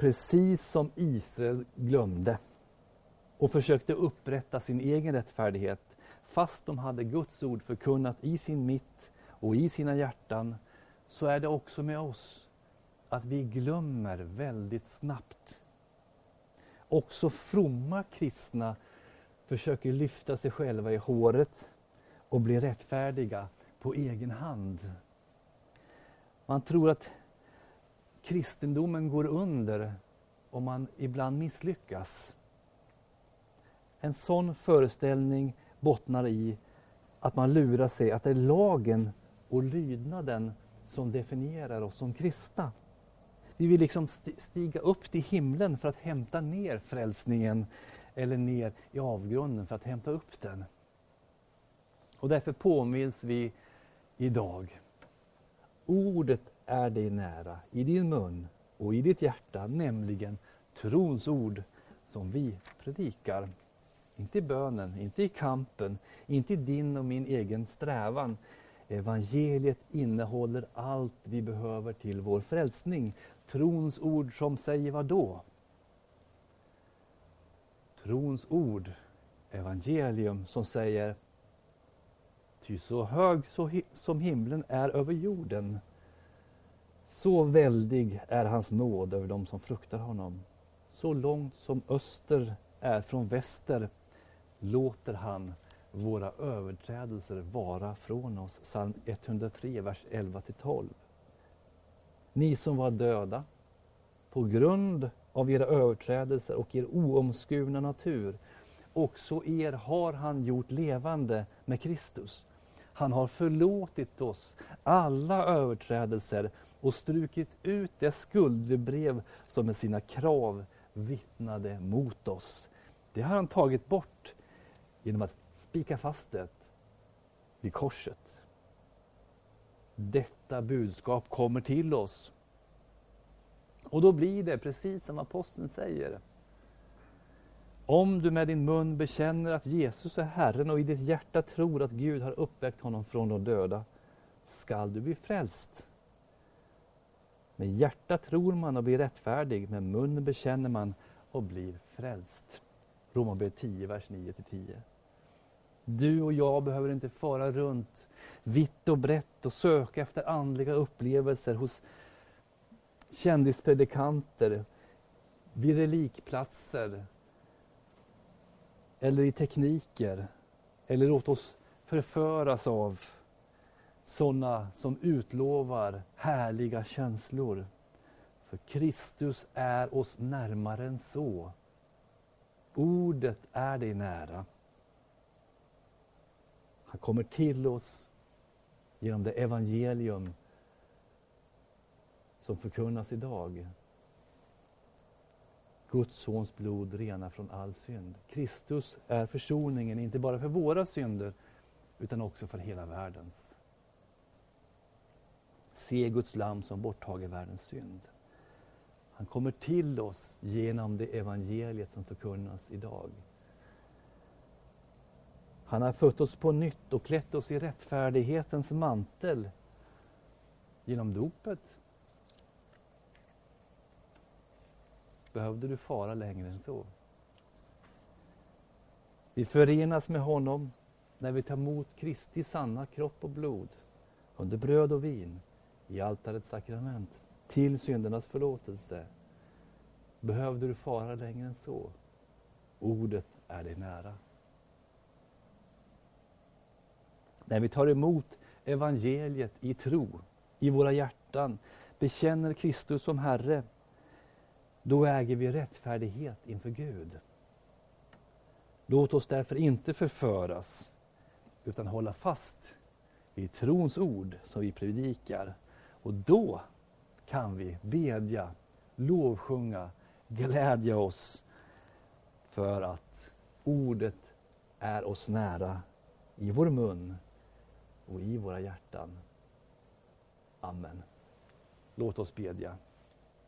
precis som Israel glömde och försökte upprätta sin egen rättfärdighet fast de hade Guds ord förkunnat i sin mitt och i sina hjärtan så är det också med oss att vi glömmer väldigt snabbt. Också fromma kristna försöker lyfta sig själva i håret och bli rättfärdiga på egen hand. Man tror att kristendomen går under om man ibland misslyckas. En sån föreställning bottnar i att man lurar sig att det är lagen och lydnaden som definierar oss som kristna. Vi vill liksom stiga upp till himlen för att hämta ner frälsningen eller ner i avgrunden för att hämta upp den. Och därför påminns vi idag. Ordet är dig nära, i din mun och i ditt hjärta, nämligen trons ord som vi predikar. Inte i bönen, inte i kampen, inte i din och min egen strävan. Evangeliet innehåller allt vi behöver till vår frälsning. Trons ord som säger vad då? Trons ord, evangelium, som säger Ty så hög så som himlen är över jorden, så väldig är hans nåd över dem som fruktar honom. Så långt som öster är från väster låter han våra överträdelser vara från oss. Psalm 103, vers 11-12. Ni som var döda på grund av era överträdelser och er oomskurna natur, också er har han gjort levande med Kristus. Han har förlåtit oss alla överträdelser och strukit ut det skuldebrev som med sina krav vittnade mot oss. Det har han tagit bort genom att spika fast det vid korset. Detta budskap kommer till oss. Och då blir det precis som aposteln säger. Om du med din mun bekänner att Jesus är Herren och i ditt hjärta tror att Gud har uppväckt honom från de döda, skall du bli frälst. Med hjärta tror man och blir rättfärdig, med mun bekänner man och blir frälst. Romarbrevet 10, vers 9-10. Du och jag behöver inte fara runt vitt och brett och söka efter andliga upplevelser hos kändispredikanter, vid relikplatser eller i tekniker. Eller låt oss förföras av sådana som utlovar härliga känslor. För Kristus är oss närmare än så. Ordet är dig nära. Han kommer till oss genom det evangelium som förkunnas idag. Guds sons blod renar från all synd. Kristus är försoningen, inte bara för våra synder, utan också för hela världens. Se Guds lam som borttager världens synd. Han kommer till oss genom det evangeliet som förkunnas idag. Han har fött oss på nytt och klätt oss i rättfärdighetens mantel genom dopet. Behövde du fara längre än så? Vi förenas med honom när vi tar emot Kristi sanna kropp och blod under bröd och vin i altarets sakrament till syndernas förlåtelse. Behövde du fara längre än så? Ordet är dig nära. När vi tar emot evangeliet i tro, i våra hjärtan, bekänner Kristus som Herre, då äger vi rättfärdighet inför Gud. Låt oss därför inte förföras, utan hålla fast vid trons ord som vi predikar. Och då kan vi bedja, lovsjunga, glädja oss för att ordet är oss nära i vår mun och i våra hjärtan. Amen. Låt oss bedja.